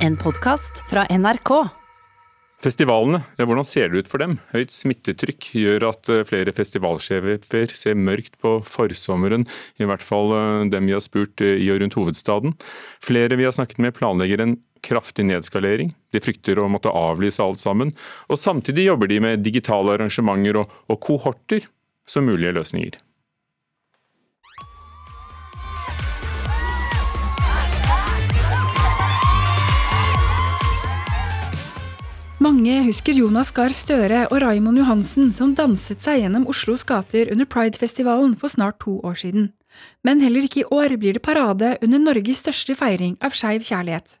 En podkast fra NRK. Festivalene, ja, hvordan ser det ut for dem? Høyt smittetrykk gjør at eh, flere festivalsjefer ser mørkt på forsommeren, i hvert fall eh, dem vi har spurt eh, i og rundt hovedstaden. Flere vi har snakket med planlegger en kraftig nedskalering. De frykter å måtte avlyse alt sammen. Og samtidig jobber de med digitale arrangementer og, og kohorter som mulige løsninger. Mange husker Jonas Gahr Støre og Raimond Johansen som danset seg gjennom Oslos gater under Pride-festivalen for snart to år siden. Men heller ikke i år blir det parade under Norges største feiring av skeiv kjærlighet.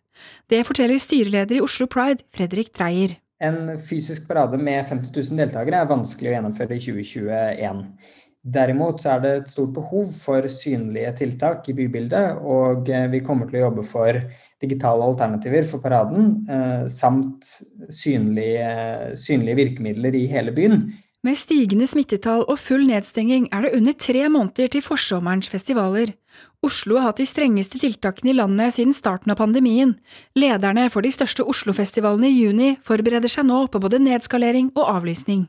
Det forteller styreleder i Oslo Pride, Fredrik Dreyer. En fysisk parade med 50 000 deltakere er vanskelig å gjennomføre i 2021. Derimot så er det et stort behov for synlige tiltak i bybildet, og eh, vi kommer til å jobbe for digitale alternativer for paraden, eh, samt synlige, synlige virkemidler i hele byen. Med stigende smittetall og full nedstenging er det under tre måneder til forsommerens festivaler. Oslo har hatt de strengeste tiltakene i landet siden starten av pandemien. Lederne for de største Oslo-festivalene i juni forbereder seg nå på både nedskalering og avlysning.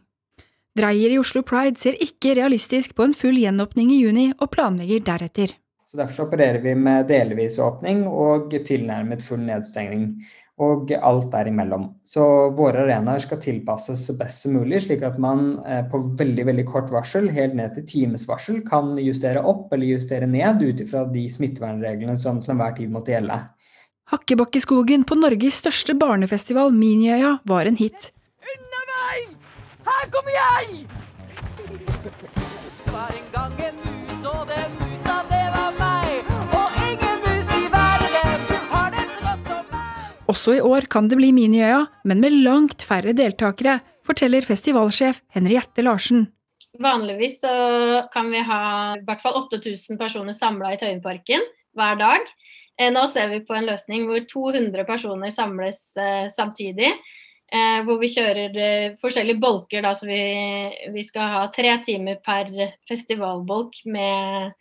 Dreyer i Oslo Pride ser ikke realistisk på en full gjenåpning i juni, og planlegger deretter. Så Derfor så opererer vi med delvis åpning og tilnærmet full nedstengning. Og alt derimellom. Så våre arenaer skal tilpasses så best som mulig, slik at man eh, på veldig veldig kort varsel, helt ned til timesvarsel, kan justere opp eller justere ned ut ifra de smittevernreglene som til enhver tid måtte gjelde. Hakkebakkeskogen på Norges største barnefestival, Miniøya, var en hit. Her kommer jeg! Det var en gang en mus, og den musa, det var meg. Og ingen mus i verden har det så godt som meg. Også i år kan det bli Miniøya, men med langt færre deltakere, forteller festivalsjef Henriette Larsen. Vanligvis så kan vi ha i hvert fall 8000 personer samla i Tøyenparken hver dag. Eh, Nå ser vi på en løsning hvor 200 personer samles eh, samtidig. Eh, hvor vi kjører eh, forskjellige bolker. Da, så vi, vi skal ha tre timer per festivalbolk med,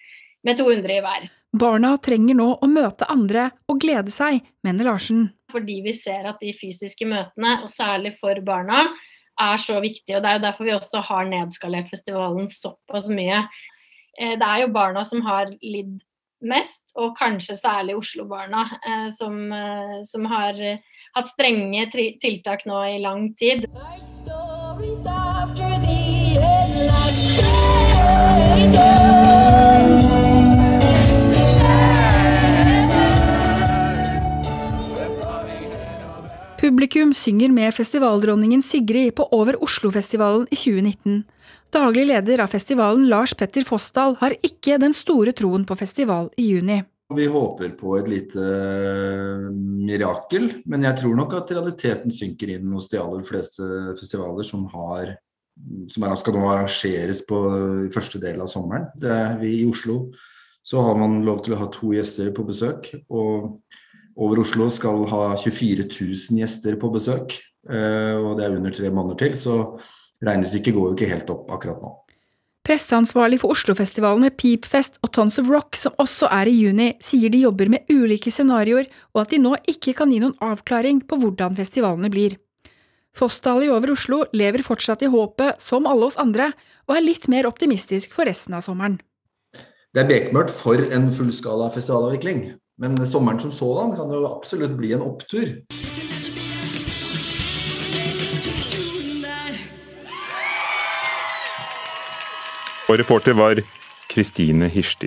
med 200 i hver. Barna trenger nå å møte andre og glede seg, mener Larsen. Fordi vi ser at de fysiske møtene, og særlig for barna, er så viktige. og Det er jo derfor vi også har nedskalert festivalen såpass mye. Eh, Det er jo barna som har lidd mest, og kanskje særlig Oslo-barna, eh, som, eh, som har hatt strenge tiltak nå i lang tid. Publikum synger med festivaldronningen Sigrid på Over Oslo-festivalen i 2019. Daglig leder av festivalen, Lars Petter Fossdal, har ikke den store troen på festival i juni. Vi håper på et lite eh, mirakel, men jeg tror nok at realiteten synker inn hos de aller fleste festivaler som, har, som er, skal nå arrangeres på første del av sommeren. Det er vi I Oslo så har man lov til å ha to gjester på besøk. og over Oslo skal ha 24 000 gjester på besøk, eh, og det er under tre måneder til, så regnestykket går jo ikke helt opp akkurat nå. Presseansvarlig for Oslofestivalene Peepfest og Tons of Rock, som også er i juni, sier de jobber med ulike scenarioer, og at de nå ikke kan gi noen avklaring på hvordan festivalene blir. Fossdal i Over Oslo lever fortsatt i håpet, som alle oss andre, og er litt mer optimistisk for resten av sommeren. Det er bekmørkt for en fullskala festivalavvikling, men sommeren som sådan kan jo absolutt bli en opptur. Og reporter var Kristine Hirsti.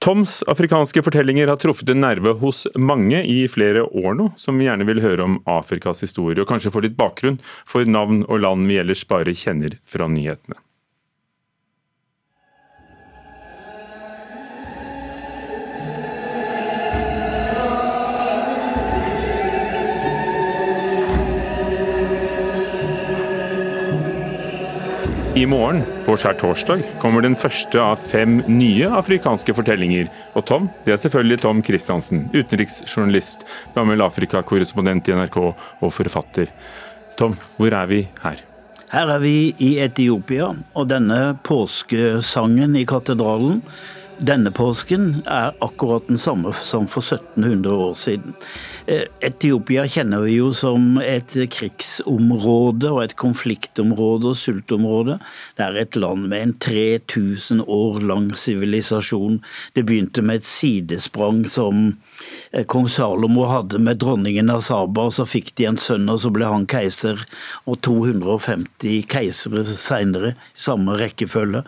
Toms afrikanske fortellinger har truffet en nerve hos mange i flere år nå, som gjerne vil høre om Afrikas historie, og kanskje få litt bakgrunn for navn og land vi ellers bare kjenner fra nyhetene. Morgen, på skjærtorsdag, kommer den første av fem nye afrikanske fortellinger. Og Tom, det er selvfølgelig Tom Christiansen, utenriksjournalist, gammel Afrikakorrespondent i NRK og forfatter. Tom, hvor er vi her? Her er vi i Etiopia, og denne påskesangen i katedralen denne påsken er akkurat den samme som for 1700 år siden. Eh, Etiopia kjenner vi jo som et krigsområde og et konfliktområde og sultområde. Det er et land med en 3000 år lang sivilisasjon. Det begynte med et sidesprang som eh, kong Salomo hadde med dronningen av Saba, så fikk de en sønn, og så ble han keiser. Og 250 keisere seinere, samme rekkefølge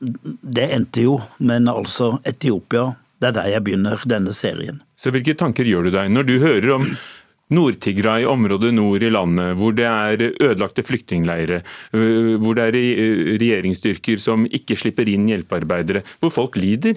det endte jo, men altså Etiopia, det er der jeg begynner denne serien. Så hvilke tanker gjør du deg når du hører om Nord-Tigray, området nord i landet, hvor det er ødelagte flyktningleirer, øh, hvor det er regjeringsstyrker som ikke slipper inn hjelpearbeidere, hvor folk lider?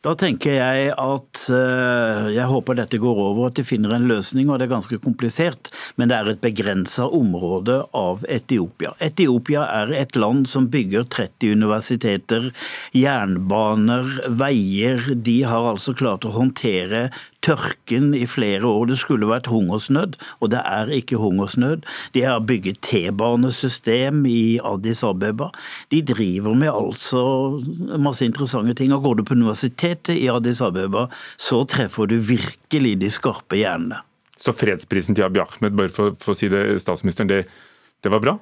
Da tenker jeg at uh, jeg håper dette går over, at de finner en løsning. og Det er ganske komplisert, men det er et begrensa område av Etiopia. Etiopia er et land som bygger 30 universiteter, jernbaner, veier. De har altså klart å håndtere tørken i flere år. Det skulle vært hungersnød, og det er ikke hungersnød. De har bygget T-banesystem i Addis Abeba. De driver med altså masse interessante ting. Og går du på universitetet i Addis Abeba, så treffer du virkelig de skarpe hjernene. Så fredsprisen til Abiy Ahmed, bare for, for å si det, statsministeren, det, det var bra?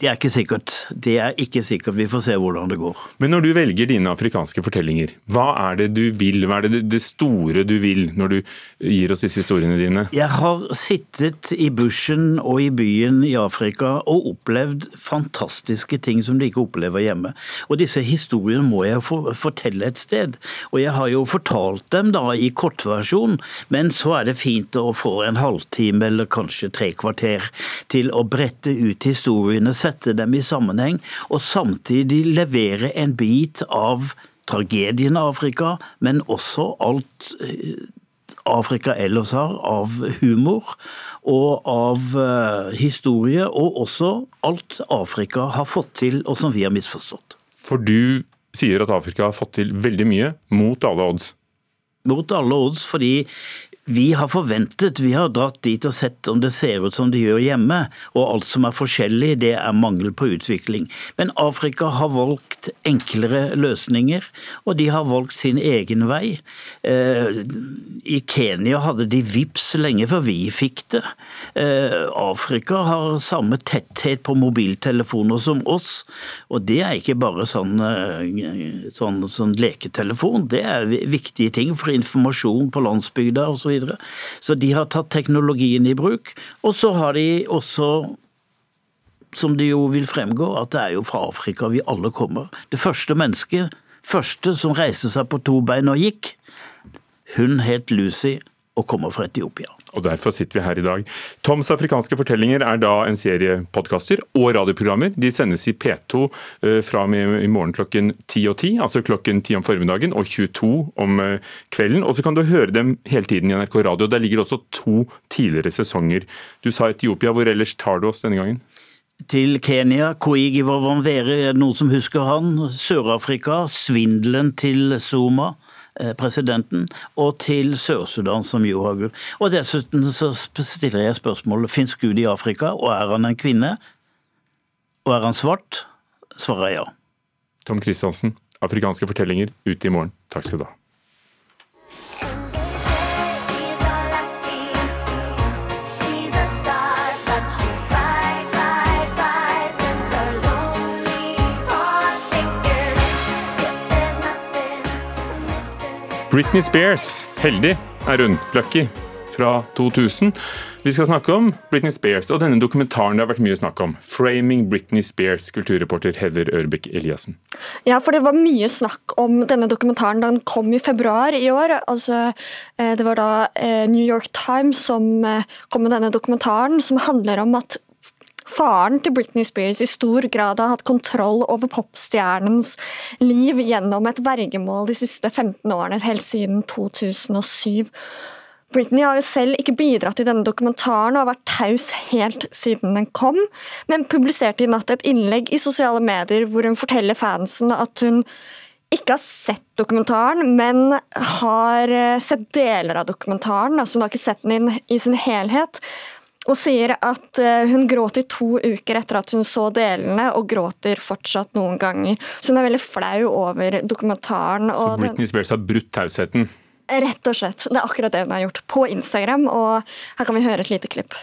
Det er ikke sikkert. Det er ikke sikkert. Vi får se hvordan det går. Men når du velger dine afrikanske fortellinger, hva er det du vil? Hva er det det store du vil når du gir oss disse historiene dine? Jeg har sittet i bushen og i byen i Afrika og opplevd fantastiske ting som de ikke opplever hjemme. Og disse historiene må jeg fortelle et sted. Og jeg har jo fortalt dem da i kortversjon, men så er det fint å få en halvtime eller kanskje tre kvarter til å brette ut historiene sette dem i sammenheng, og samtidig levere en bit av tragedien av Afrika, men også alt eh, Afrika ellers har av humor og av uh, historie, og også alt Afrika har fått til og som vi har misforstått. For du sier at Afrika har fått til veldig mye mot alle odds? Mot alle odds, fordi vi har forventet, vi har dratt dit og sett om det ser ut som det gjør hjemme, og alt som er forskjellig, det er mangel på utvikling. Men Afrika har valgt enklere løsninger, og de har valgt sin egen vei. Eh, I Kenya hadde de VIPS lenge før vi fikk det. Eh, Afrika har samme tetthet på mobiltelefoner som oss, og det er ikke bare sånn, eh, sånn, sånn leketelefon, det er viktige ting for informasjon på landsbygda osv. Så, så de har tatt teknologien i bruk. Og så har de også som det jo vil fremgå, at det er jo fra Afrika vi alle kommer. Det første mennesket, første som reiste seg på to bein og gikk, hun het Lucy og kommer fra Etiopia. Og Derfor sitter vi her i dag. Toms afrikanske fortellinger er da en serie podkaster og radioprogrammer. De sendes i P2 eh, fra og med i morgen klokken 10 og 10, altså klokken 10 om formiddagen og 22 om eh, kvelden. Og så kan du høre dem hele tiden i NRK Radio. Der ligger også to tidligere sesonger. Du sa Etiopia, hvor ellers tar du oss denne gangen? til Kenya, Koigi Wawanvere, er det noen som husker han? Sør-Afrika, svindelen til Zuma. Eh, presidenten, og til Sør-Sudan, som jo har Gud. Og dessuten så stiller jeg spørsmålet fins Gud i Afrika, og er han en kvinne? Og er han svart? Svarer jeg ja. Tom Kristiansen, afrikanske fortellinger, ute i morgen. Takk skal du ha. Britney Spears, heldig er hun, lucky, fra 2000. Vi skal snakke om Britney Spears og denne dokumentaren det har vært mye snakk om. 'Framing Britney Spears', kulturreporter Heather Ørbekk Eliassen. Ja, for det var mye snakk om denne dokumentaren da den kom i februar i år. Altså, eh, det var da eh, New York Times som eh, kom med denne dokumentaren, som handler om at Faren til Britney Spears i stor grad har hatt kontroll over popstjernens liv gjennom et vergemål de siste 15 årene, helt siden 2007. Britney har jo selv ikke bidratt i denne dokumentaren og har vært taus helt siden den kom, men publiserte i natt et innlegg i sosiale medier hvor hun forteller fansen at hun ikke har sett dokumentaren, men har eh, sett deler av dokumentaren. altså Hun har ikke sett den i sin helhet. Og sier at eh, hun gråt i to uker etter at hun så delene, og gråter fortsatt noen ganger. Så hun er veldig flau over dokumentaren. Så Britney Spears har brutt tausheten. Rett og slett. Det er akkurat det hun har gjort på Instagram, og her kan vi høre et lite klipp.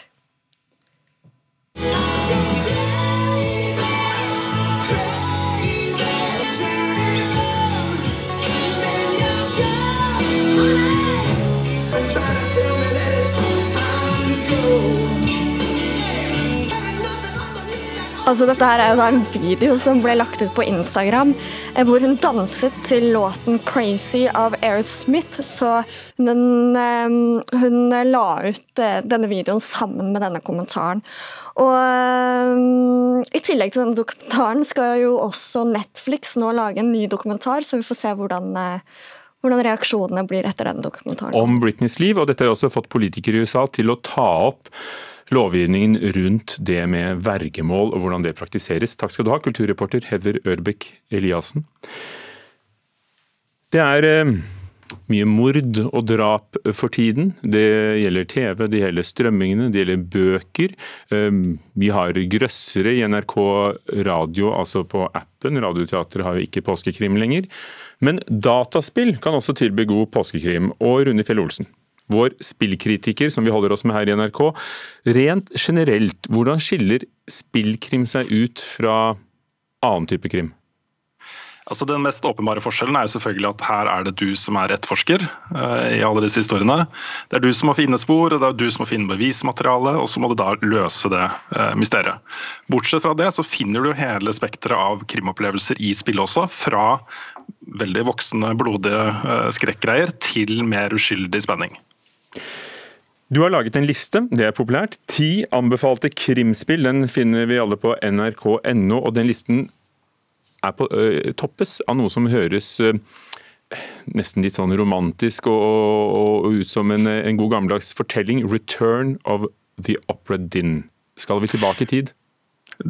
Altså, dette her er jo da en video som ble lagt ut på Instagram, eh, hvor hun danset til låten 'Crazy' av Aerosmith. Så hun, eh, hun la ut eh, denne videoen sammen med denne kommentaren. Og eh, I tillegg til denne dokumentaren skal jo også Netflix nå lage en ny dokumentar, så vi får se hvordan, eh, hvordan reaksjonene blir etter denne dokumentaren. om Britneys liv, og dette har også fått politikere i USA til å ta opp lovgivningen rundt det med vergemål og hvordan det praktiseres. Takk skal du ha, kulturreporter Heather Ørbekk Eliassen. Det er eh, mye mord og drap for tiden. Det gjelder TV, det gjelder strømmingene, det gjelder bøker. Eh, Vi har grøssere i NRK radio, altså på appen. Radioteatret har jo ikke påskekrim lenger. Men dataspill kan også tilby god påskekrim. Og Rune Fjell Olsen, vår spillkritiker som vi holder oss med her i NRK. Rent generelt, hvordan skiller spillkrim seg ut fra annen type krim? Altså Den mest åpenbare forskjellen er jo selvfølgelig at her er det du som er etterforsker Uh, i alle disse historiene. Det er du som må finne spor, og det er du som må finne bevismateriale, og så må du da løse det uh, mysteriet. Bortsett fra det så finner du hele spekteret av krimopplevelser i spillet også, fra veldig voksne, blodige uh, skrekkgreier til mer uskyldig spenning. Du har laget en liste, det er populært. Ti anbefalte krimspill, den finner vi alle på nrk.no. Og den listen er på, ø, toppes av noe som høres ø, nesten litt sånn romantisk og, og, og ut som en, en god gammeldags fortelling. 'Return of the Opera Din'. Skal vi tilbake i tid?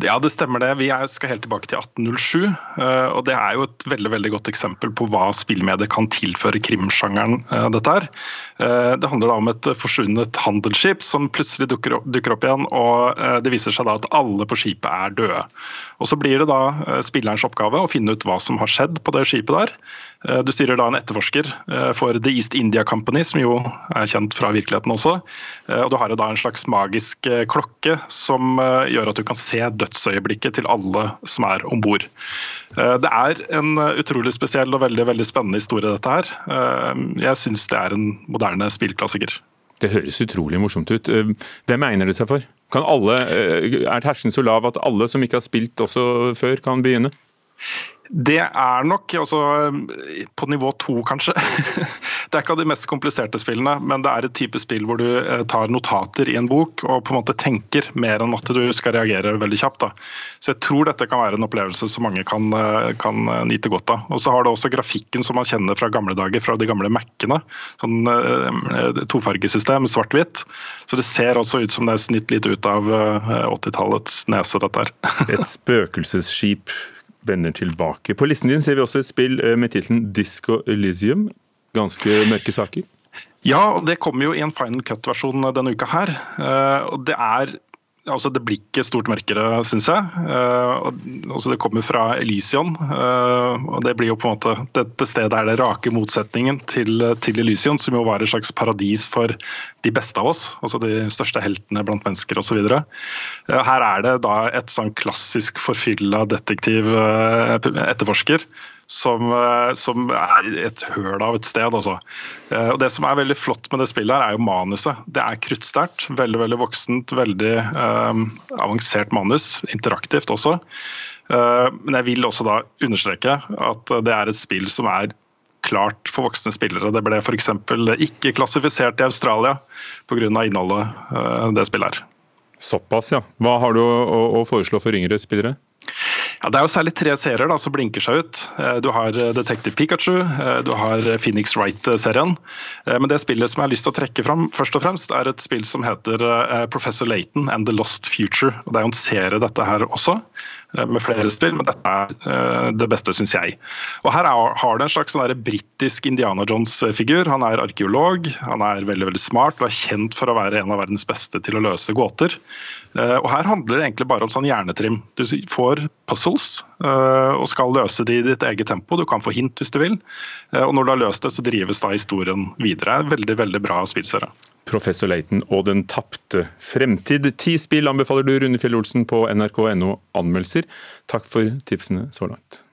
Ja, det stemmer det. Vi skal helt tilbake til 1807. eh, og Det er jo et veldig veldig godt eksempel på hva spillmediet kan tilføre krimsjangeren. dette her. Eh, Det handler da om et forsvunnet handelsskip som plutselig dukker opp, dukker opp igjen. og eh, Det viser seg da at alle på skipet er døde. Og Så blir det da eh, spillerens oppgave å finne ut hva som har skjedd på det skipet der. Du styrer da en etterforsker for The East India Company, som jo er kjent fra virkeligheten også. Og Du har da en slags magisk klokke som gjør at du kan se dødsøyeblikket til alle som er om bord. Det er en utrolig spesiell og veldig, veldig spennende historie, dette her. Jeg syns det er en moderne spillklassiker. Det høres utrolig morsomt ut. Eh, Hvem egner det seg for? Alle, eh, er terskelen så lav at alle som ikke har spilt også før, kan begynne? Det er nok altså, på nivå to, kanskje. Det er ikke av de mest kompliserte spillene, men det er et type spill hvor du eh, tar notater i en bok og på en måte tenker mer enn at du skal reagere veldig kjapt. Da. Så jeg tror dette kan være en opplevelse som mange kan, eh, kan nyte godt av. Og så har det også grafikken som man kjenner fra gamle dager, fra de gamle Mac-ene. Sånn eh, tofargesystem, svart-hvitt. Så det ser også ut som det er snitt litt ut av eh, 80-tallets nese, dette her. Et spøkelsesskip vender tilbake. På listen din ser vi også et spill eh, med tittelen Disco Elysium. Ganske mørke saker. Ja, det kommer jo i en final cut-versjon denne uka her. Eh, det er Altså, det blir ikke stort mørkere, syns jeg. Eh, altså, det kommer fra Elysion. eh, og det blir jo på en måte Dette stedet er det rake motsetningen til, til Elysion, som jo var et slags paradis for de beste av oss. Altså de største heltene blant mennesker osv. Uh, her er det da et sånn klassisk forfylla detektiv eh, etterforsker som, eh, som er et høl av et sted. Altså. Eh, Og Det som er veldig flott med det spillet, her er jo manuset. Det er kruttsterkt, veldig veldig voksent, veldig eh, avansert manus. Interaktivt også. Eh, men jeg vil også da understreke at det er et spill som er klart for voksne spillere. Det ble f.eks. ikke klassifisert i Australia pga. innholdet eh, det spillet er. Såpass, ja. Hva har du å, å foreslå for yngre spillere? Ja, Det er jo særlig tre serier da, som blinker seg ut. Eh, Du har eh, Detective Pikachu, eh, du har Phoenix Wright-serien. Men det spillet som jeg har lyst til å trekke fram, først og fremst, er et spill som heter Professor Laton and The Lost Future. Og Det er jo en serie, dette her også. Eh, med flere spill, men dette er eh, det beste, syns jeg. Og Her er, har det en slags sånn britisk Indiana Jones-figur. Han er arkeolog, han er veldig veldig smart og er kjent for å være en av verdens beste til å løse gåter. Eh, Og Her handler det egentlig bare om sånn hjernetrim. Du får puzzles og skal løse de i ditt eget tempo. Du kan få hint hvis du vil. Og når du har løst det, så drives da historien videre. Veldig, veldig bra spillserie. Professor Leiten og Den tapte fremtid. Ti spill anbefaler du Rune Fjell Olsen på nrk.no anmeldelser. Takk for tipsene så langt.